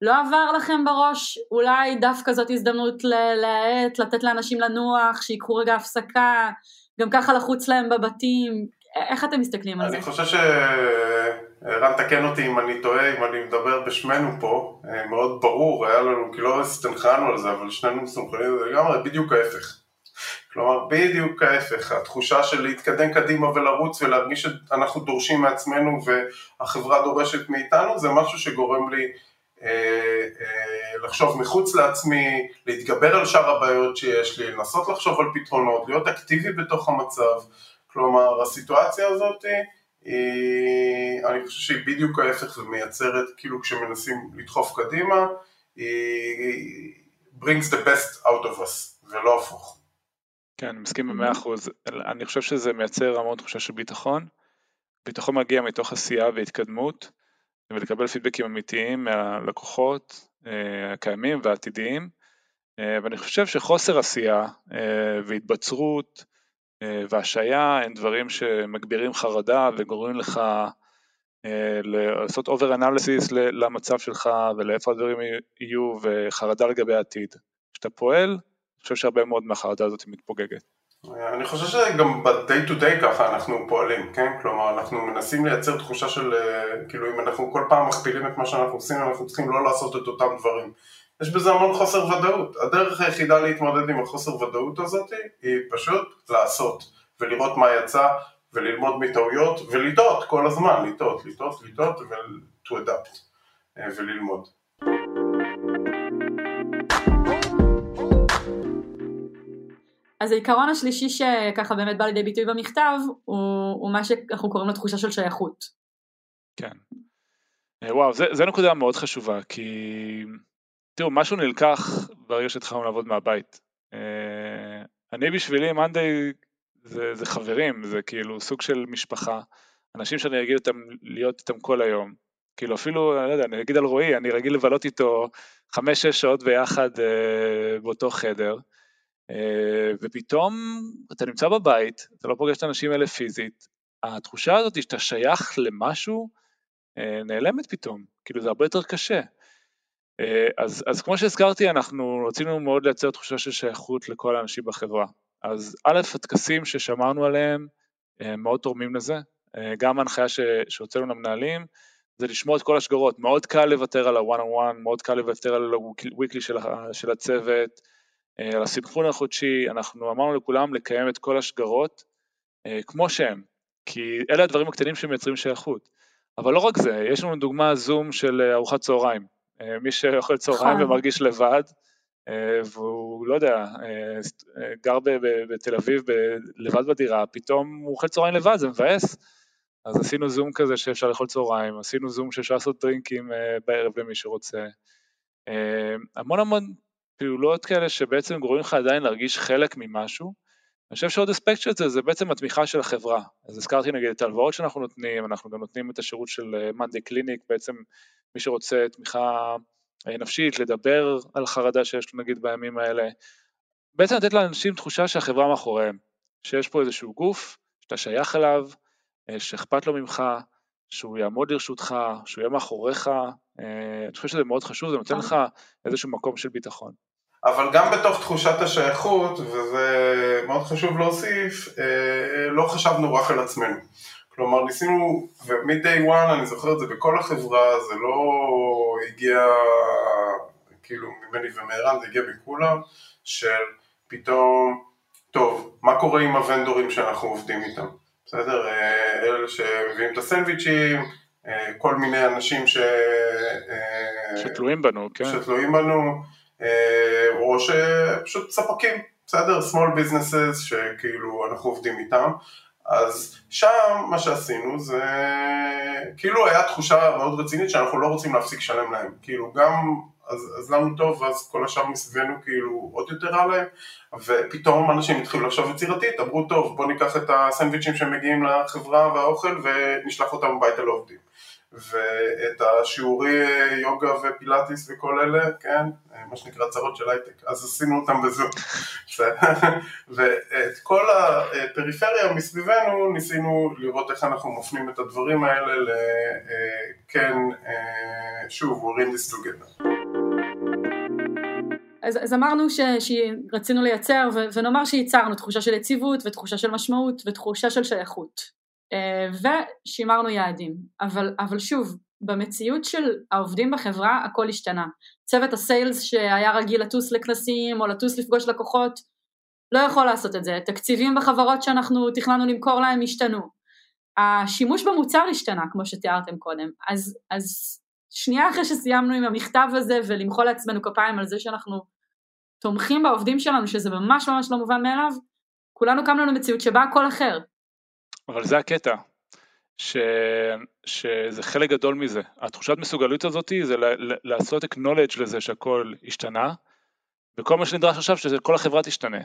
לא עבר לכם בראש, אולי דווקא זאת הזדמנות להאט, לתת לאנשים לנוח, שיקחו רגע הפסקה, גם ככה לחוץ להם בבתים, איך אתם מסתכלים על אני זה? אני חושב שערן תקן אותי אם אני טועה, אם אני מדבר בשמנו פה, אה, מאוד ברור, היה לנו, כי לא הסתנכרנו על זה, אבל שנינו מסונכרנים על זה לגמרי, בדיוק ההפך. כלומר, בדיוק ההפך, התחושה של להתקדם קדימה ולרוץ ולהרגיש שאנחנו דורשים מעצמנו והחברה דורשת מאיתנו, זה משהו שגורם לי לחשוב מחוץ לעצמי, להתגבר על שאר הבעיות שיש לי, לנסות לחשוב על פתרונות, להיות אקטיבי בתוך המצב, כלומר הסיטואציה הזאת היא, אני חושב שהיא בדיוק ההפך ומייצרת, כאילו כשמנסים לדחוף קדימה, היא brings the best out of us ולא הפוך. כן, אני מסכים במאה אחוז, אני חושב שזה מייצר המון תחושה של ביטחון, ביטחון מגיע מתוך עשייה והתקדמות, ולקבל פידבקים אמיתיים מהלקוחות אה, הקיימים והעתידיים אה, ואני חושב שחוסר עשייה אה, והתבצרות והשעיה הם דברים שמגבירים חרדה וגורמים לך לעשות אובר אנליסיס למצב שלך ולאיפה הדברים יהיו וחרדה לגבי העתיד. כשאתה פועל, אני חושב שהרבה מאוד מהחרדה הזאת מתפוגגת. אני חושב שגם ב-day to day ככה אנחנו פועלים, כן? כלומר, אנחנו מנסים לייצר תחושה של, אה, כאילו אם אנחנו כל פעם מכפילים את מה שאנחנו עושים, אנחנו צריכים לא לעשות את אותם דברים. יש בזה המון חוסר ודאות. הדרך היחידה להתמודד עם החוסר ודאות הזאת היא פשוט לעשות, ולראות מה יצא, וללמוד מטעויות, ולטעות כל הזמן, לטעות, לטעות, לטעות, ו-to adapt, אה, וללמוד. אז העיקרון השלישי שככה באמת בא לידי ביטוי במכתב הוא, הוא מה שאנחנו קוראים לו תחושה של שייכות. כן. אה, וואו, זו נקודה מאוד חשובה, כי תראו, משהו נלקח ברגע שהתחלנו לעבוד מהבית. אה, אני בשבילי, מאנדיי זה, זה חברים, זה כאילו סוג של משפחה, אנשים שאני אגיד אותם להיות איתם כל היום. כאילו אפילו, אני לא יודע, אני אגיד על רועי, אני רגיל לבלות איתו חמש-שש שעות ביחד אה, באותו חדר, ופתאום אתה נמצא בבית, אתה לא פוגש את האנשים האלה פיזית, התחושה הזאת שאתה שייך למשהו אה, נעלמת פתאום, כאילו זה הרבה יותר קשה. אה, אז, אז כמו שהזכרתי, אנחנו רצינו מאוד לייצר תחושה של שייכות לכל האנשים בחברה. אז א', הטקסים ששמרנו עליהם אה, מאוד תורמים לזה, אה, גם ההנחיה שהוצאנו למנהלים, זה לשמור את כל השגרות, מאוד קל לוותר על ה-one on one, מאוד קל לוותר על ה-weekly של, של הצוות, על הסנכרון החודשי, אנחנו אמרנו לכולם לקיים את כל השגרות כמו שהם, כי אלה הדברים הקטנים שמייצרים שייכות. אבל לא רק זה, יש לנו דוגמה זום של ארוחת צהריים. מי שאוכל צהריים נכון. ומרגיש לבד, אה, והוא, לא יודע, אה, גר בתל אביב לבד בדירה, פתאום הוא אוכל צהריים לבד, זה מבאס. אז עשינו זום כזה שאפשר לאכול צהריים, עשינו זום שאפשר לעשות דרינקים אה, בערב למי שרוצה. המון המון פעולות כאלה שבעצם גורמים לך עדיין להרגיש חלק ממשהו. אני חושב שעוד אספקט של זה, זה בעצם התמיכה של החברה. אז הזכרתי נגיד את ההלוואות שאנחנו נותנים, אנחנו גם נותנים את השירות של מאנדי קליניק, בעצם מי שרוצה תמיכה אה, נפשית, לדבר על חרדה שיש לו נגיד בימים האלה, בעצם לתת לאנשים תחושה שהחברה מאחוריהם, שיש פה איזשהו גוף שאתה שייך אליו, אה, שאכפת לו ממך, שהוא יעמוד לרשותך, שהוא יהיה מאחוריך, אה, אני חושב שזה מאוד חשוב, זה נותן לך איזשהו מקום של ביטחון. אבל גם בתוך תחושת השייכות, וזה מאוד חשוב להוסיף, לא חשבנו רק על עצמנו. כלומר ניסינו, ומ-day one אני זוכר את זה בכל החברה, זה לא הגיע כאילו ממני ומערן, זה הגיע מכולם, של פתאום, טוב, מה קורה עם הוונדורים שאנחנו עובדים איתם, בסדר? אה, אלה שמביאים את הסנדוויצ'ים, אה, כל מיני אנשים ש... אה, שתלויים בנו, כן. שתלויים בנו, או שפשוט ספקים, בסדר? small businesses שכאילו אנחנו עובדים איתם, אז שם מה שעשינו זה כאילו היה תחושה מאוד רצינית שאנחנו לא רוצים להפסיק לשלם להם, כאילו גם אז, אז לנו טוב ואז כל השאר מסביבנו כאילו עוד יותר רע להם ופתאום אנשים התחילו לחשוב יצירתית, אמרו טוב בוא ניקח את הסנדוויצ'ים שמגיעים לחברה והאוכל ונשלח אותם הביתה לעובדים ואת השיעורי יוגה ופילאטיס וכל אלה, כן, מה שנקרא צרות של הייטק, אז עשינו אותם בזום. ואת כל הפריפריה מסביבנו ניסינו לראות איך אנחנו מפנים את הדברים האלה לכן, אה, שוב, we're in this together. אז, אז אמרנו ש, שרצינו לייצר, ו, ונאמר שייצרנו תחושה של יציבות ותחושה של משמעות ותחושה של שייכות. אה, ושימרנו יעדים. אבל, אבל שוב, במציאות של העובדים בחברה הכל השתנה. צוות הסיילס שהיה רגיל לטוס לכנסים או לטוס לפגוש לקוחות, לא יכול לעשות את זה. תקציבים בחברות שאנחנו תכננו למכור להם השתנו. השימוש במוצר השתנה, כמו שתיארתם קודם. אז, אז שנייה אחרי שסיימנו עם המכתב הזה ולמחוא לעצמנו כפיים על זה שאנחנו תומכים בעובדים שלנו, שזה ממש ממש לא מובן מאליו, כולנו קמנו למציאות שבה הכל אחר. אבל זה הקטע, ש... שזה חלק גדול מזה. התחושת מסוגלות הזאת זה ל... לעשות acknowledge לזה שהכל השתנה, וכל מה שנדרש עכשיו שכל החברה תשתנה.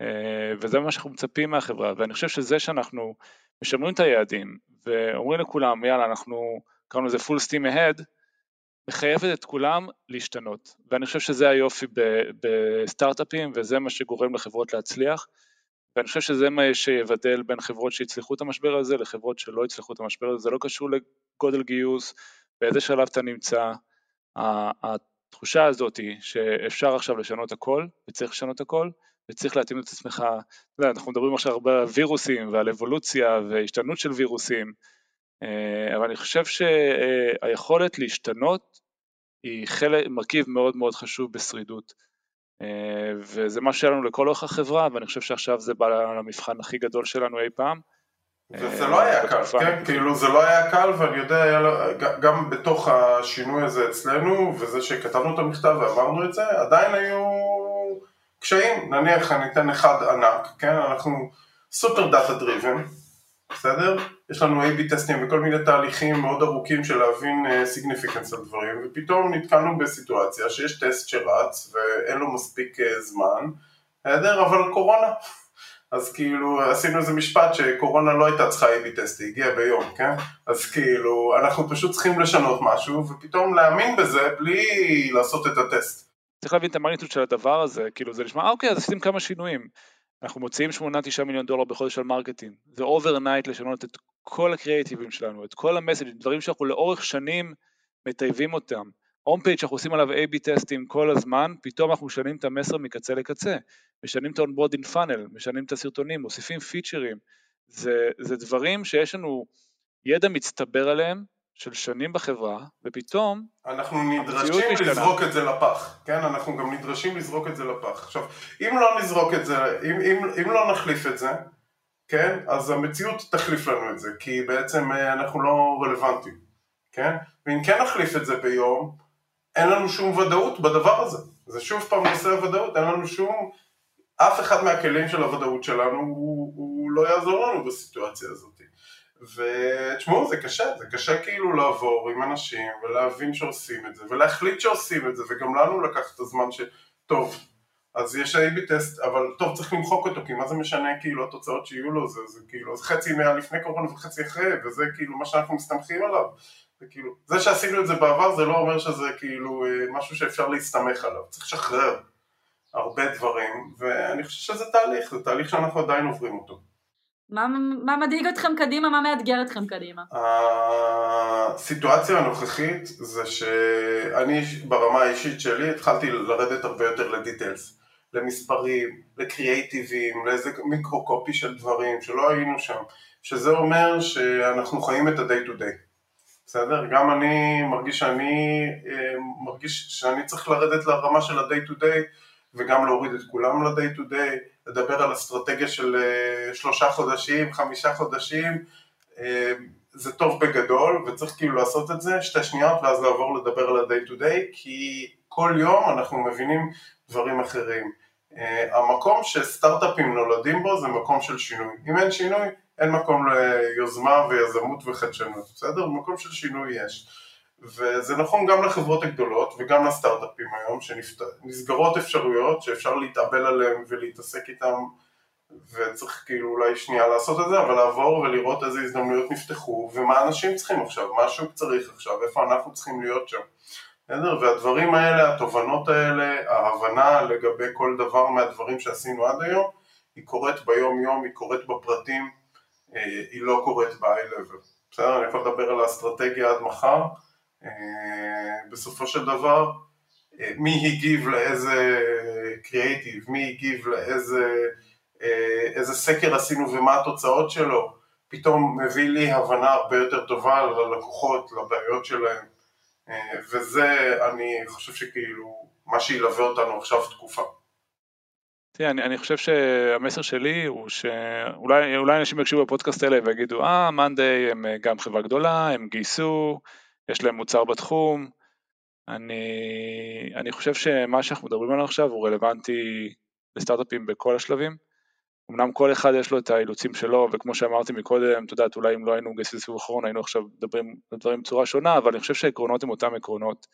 אה, וזה מה שאנחנו מצפים מהחברה, ואני חושב שזה שאנחנו משמרים את היעדים, ואומרים לכולם, יאללה, אנחנו קראנו לזה full steam ahead, מחייבת את כולם להשתנות. ואני חושב שזה היופי בסטארט-אפים, וזה מה שגורם לחברות להצליח. ואני חושב שזה מה שיבדל בין חברות שהצליחו את המשבר הזה לחברות שלא הצליחו את המשבר הזה, זה לא קשור לגודל גיוס, באיזה שלב אתה נמצא, התחושה הזאת היא שאפשר עכשיו לשנות הכל, וצריך לשנות הכל, וצריך להתאים את עצמך, אנחנו מדברים עכשיו הרבה על וירוסים ועל אבולוציה והשתנות של וירוסים, אבל אני חושב שהיכולת להשתנות היא חלק, מרכיב מאוד מאוד חשוב בשרידות. אה, וזה מה שהיה לנו לכל אורך החברה, ואני חושב שעכשיו זה בא למבחן הכי גדול שלנו אי פעם. וזה לא היה קל, כן, כאילו זה לא היה קל ואני יודע, גם בתוך השינוי הזה אצלנו וזה שכתבנו את המכתב ואמרנו את זה, עדיין היו קשיים, נניח אני אתן אחד ענק, כן, אנחנו super data driven, בסדר? יש לנו A-B טסטים וכל מיני תהליכים מאוד ארוכים של להבין significance על דברים, ופתאום נתקלנו בסיטואציה שיש טסט שרץ ואין לו מספיק זמן, בסדר? אבל קורונה. אז כאילו עשינו איזה משפט שקורונה לא הייתה צריכה A-B test, היא הגיעה ביום, כן? אז כאילו אנחנו פשוט צריכים לשנות משהו ופתאום להאמין בזה בלי לעשות את הטסט. צריך להבין את ה magnitude של הדבר הזה, כאילו זה נשמע, אוקיי, אז עשיתם כמה שינויים. אנחנו מוציאים 8-9 מיליון דולר בחודש על marketing. זה overnight לשנות את כל הקריאיטיבים שלנו, את כל המסג'ים, דברים שאנחנו לאורך שנים מטייבים אותם. הום פייג' שאנחנו עושים עליו A-B טסטים כל הזמן, פתאום אנחנו משנים את המסר מקצה לקצה. משנים את ה-onboarding funnel, משנים את הסרטונים, מוסיפים פיצ'רים. זה, זה דברים שיש לנו ידע מצטבר עליהם, של שנים בחברה, ופתאום... אנחנו נדרשים לזרוק את זה לפח, כן? אנחנו גם נדרשים לזרוק את זה לפח. עכשיו, אם לא נזרוק את זה, אם, אם, אם לא נחליף את זה, כן? אז המציאות תחליף לנו את זה, כי בעצם אה, אנחנו לא רלוונטיים, כן? ואם כן נחליף את זה ביום, אין לנו שום ודאות בדבר הזה. זה שוב פעם נושא הוודאות, אין לנו שום... אף אחד מהכלים של הוודאות שלנו הוא, הוא לא יעזור לנו בסיטואציה הזאת. ותשמעו, זה קשה, זה קשה כאילו לעבור עם אנשים ולהבין שעושים את זה ולהחליט שעושים את זה וגם לנו לקח את הזמן ש... טוב, אז יש A-B טסט, אבל טוב, צריך למחוק אותו, כי מה זה משנה כאילו התוצאות שיהיו לו, זה, זה כאילו, זה חצי מהלפני קורונה וחצי אחרי, וזה כאילו מה שאנחנו מסתמכים עליו. זה כאילו, זה שעשינו את זה בעבר זה לא אומר שזה כאילו אה, משהו שאפשר להסתמך עליו, צריך לשחרר הרבה דברים, ואני חושב שזה תהליך, זה תהליך שאנחנו עדיין עוברים אותו. מה, מדאיג אתכם קדימה? מה מאתגר אתכם קדימה? הסיטואציה הנוכחית זה שאני ברמה האישית שלי התחלתי לרדת הרבה יותר לדיטיילס, למספרים, לקריאייטיבים, לאיזה מיקרו קופי של דברים שלא היינו שם, שזה אומר שאנחנו חיים את ה-day to day, בסדר? גם אני מרגיש שאני אה, מרגיש שאני צריך לרדת לרמה של ה-day to day וגם להוריד את כולם ל-day to day לדבר על אסטרטגיה של אה, שלושה חודשים, חמישה חודשים, אה, זה טוב בגדול וצריך כאילו לעשות את זה שתי שניות ואז לעבור לדבר על ה-day to day כי כל יום אנחנו מבינים דברים אחרים. אה, המקום שסטארט-אפים נולדים בו זה מקום של שינוי. אם אין שינוי, אין מקום ליוזמה ויזמות וחדשנות, בסדר? מקום של שינוי יש. וזה נכון גם לחברות הגדולות וגם לסטארט-אפים היום, שנסגרות אפשרויות שאפשר להתאבל עליהן ולהתעסק איתן וצריך כאילו אולי שנייה לעשות את זה, אבל לעבור ולראות איזה הזדמנויות נפתחו ומה אנשים צריכים עכשיו, מה השוק צריך עכשיו, איפה אנחנו צריכים להיות שם. בסדר? והדברים האלה, התובנות האלה, ההבנה לגבי כל דבר מהדברים שעשינו עד היום, היא קורית ביום יום, היא קורית בפרטים, אה, היא לא קורית ב-high level. בסדר? אני יכול לדבר על האסטרטגיה עד מחר, בסופו של דבר אה, מי הגיב לאיזה קריאייטיב, מי הגיב לאיזה אה, איזה סקר עשינו ומה התוצאות שלו, פתאום מביא לי הבנה הרבה יותר טובה ללקוחות, לבעיות שלהם, וזה אני חושב שכאילו מה שילווה אותנו עכשיו תקופה. תראה, אני, אני חושב שהמסר שלי הוא שאולי אנשים יקשיבו בפודקאסט האלה ויגידו, אה, מאנדיי הם גם חברה גדולה, הם גייסו, יש להם מוצר בתחום. אני, אני חושב שמה שאנחנו מדברים עליו עכשיו הוא רלוונטי לסטארט-אפים בכל השלבים. אמנם כל אחד יש לו את האילוצים שלו, וכמו שאמרתי מקודם, את יודעת, אולי אם לא היינו גייסים לסיבוב אחרון, היינו עכשיו מדברים על דברים בצורה שונה, אבל אני חושב שהעקרונות הם אותם עקרונות.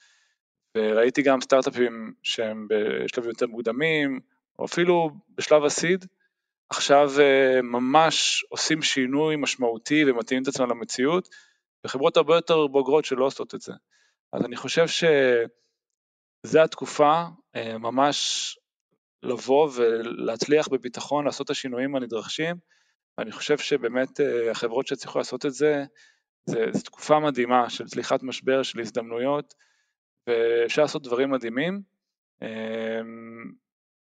וראיתי גם סטארט-אפים שהם בשלבים יותר מוקדמים, או אפילו בשלב הסיד, עכשיו אה, ממש עושים שינוי משמעותי ומתאימים את עצמם למציאות, וחברות הרבה יותר בוגרות שלא עושות את זה. אז אני חושב שזו התקופה אה, ממש לבוא ולהצליח בביטחון לעשות את השינויים הנדרשים, ואני חושב שבאמת אה, החברות שהצליחו לעשות את זה, זו תקופה מדהימה של צליחת משבר, של הזדמנויות, ואפשר לעשות דברים מדהימים.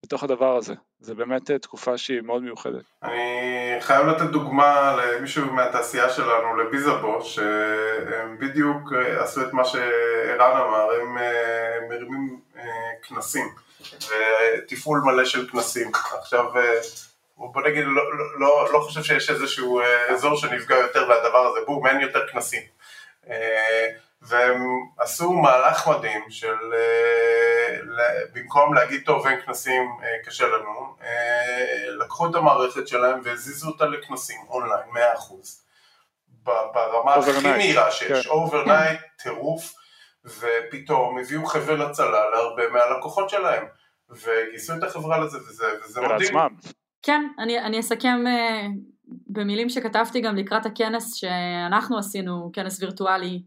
בתוך הדבר הזה. זה באמת אה, תקופה שהיא מאוד מיוחדת. אני חייב לתת דוגמה למישהו מהתעשייה שלנו, לביזאבו, שהם בדיוק אה, עשו את מה שערן אמר, הם אה, מרימים כנסים, ותפעול מלא של כנסים. עכשיו, בוא נגיד, לא, לא, לא, לא חושב שיש איזשהו אזור שנפגע יותר מהדבר הזה, בום, אין יותר כנסים. והם עשו מהלך מדהים של במקום להגיד טוב אין כנסים קשה לנו, לקחו את המערכת שלהם והזיזו אותה לכנסים אונליין 100% ברמה הכי מהירה שיש, overnight, כן. טירוף ופתאום הביאו חבל הצלה להרבה מהלקוחות שלהם וגייסו את החברה לזה וזה, וזה מדהים. כן, אני, אני אסכם uh, במילים שכתבתי גם לקראת הכנס שאנחנו עשינו, כנס וירטואלי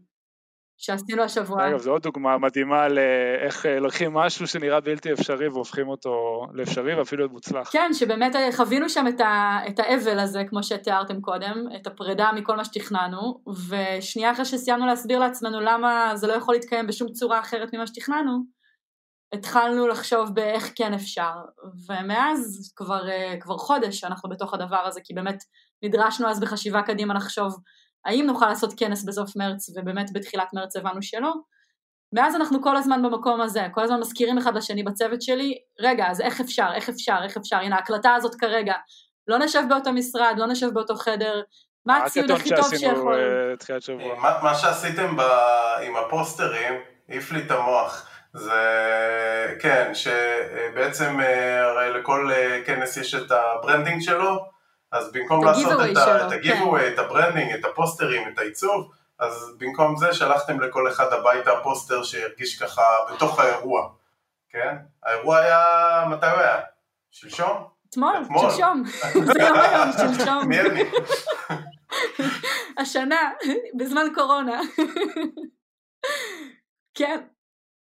שעשינו השבוע. אגב, זו עוד דוגמה מדהימה לאיך אה, לוקחים משהו שנראה בלתי אפשרי והופכים אותו לאפשרי ואפילו מוצלח. כן, שבאמת אה, חווינו שם את, ה, את האבל הזה, כמו שתיארתם קודם, את הפרידה מכל מה שתכננו, ושנייה אחרי שסיימנו להסביר לעצמנו למה זה לא יכול להתקיים בשום צורה אחרת ממה שתכננו, התחלנו לחשוב באיך כן אפשר, ומאז כבר, אה, כבר חודש אנחנו בתוך הדבר הזה, כי באמת נדרשנו אז בחשיבה קדימה לחשוב האם נוכל לעשות כנס בסוף מרץ, ובאמת בתחילת מרץ הבנו שלא. מאז אנחנו כל הזמן במקום הזה, כל הזמן מזכירים אחד לשני בצוות שלי, רגע, אז איך אפשר, איך אפשר, איך אפשר, הנה ההקלטה הזאת כרגע, לא נשב באותו משרד, לא נשב באותו חדר, מה הציוד הכי טוב שיכול. אה, מה, מה שעשיתם ב... עם הפוסטרים, העיף לי את המוח. זה, כן, שבעצם אה, הרי לכל אה, כנס יש את ה branding שלו, אז במקום לעשות את ה giveaway, כן. את ה branding, את הפוסטרים, את העיצוב, אז במקום זה שלחתם לכל אחד הביתה פוסטר שירגיש ככה בתוך האירוע, כן? האירוע היה, מתי הוא היה? שלשום? אתמול, שלשום. זה לא היום, שלשום. מי אני? השנה, בזמן קורונה. כן.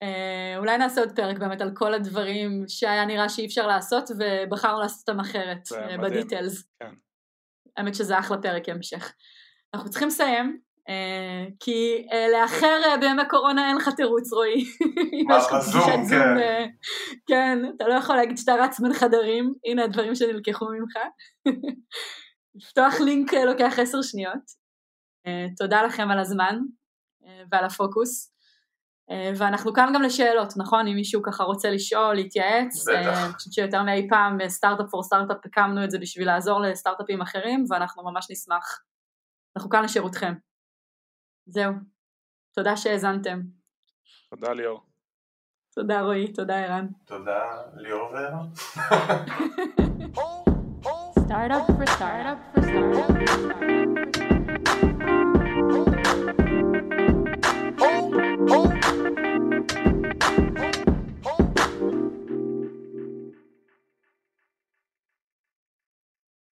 אה, אולי נעשה עוד פרק באמת על כל הדברים שהיה נראה שאי אפשר לעשות ובחרנו לעשות אותם אחרת, אה, בדיטלס. כן. האמת שזה אחלה פרק המשך. אנחנו צריכים לסיים, אה, כי לאחר בימי קורונה אין לך תירוץ רועי. מה, בזום, כן. כן, אתה לא יכול להגיד שאתה רץ בין חדרים, הנה הדברים שנלקחו ממך. לפתוח לינק לוקח עשר שניות. תודה לכם על הזמן ועל הפוקוס. אה, ואנחנו כאן גם לשאלות, נכון? אם מישהו ככה רוצה לשאול, להתייעץ. בטח. אה, אני חושבת שיותר מאי פעם סטארט-אפ פור סטארט-אפ הקמנו את זה בשביל לעזור לסטארט-אפים אחרים, ואנחנו ממש נשמח. אנחנו כאן לשירותכם. זהו. תודה שהאזנתם. תודה ליאור. תודה רועי, תודה ערן. תודה ליאור וערן. startup for startup for startup.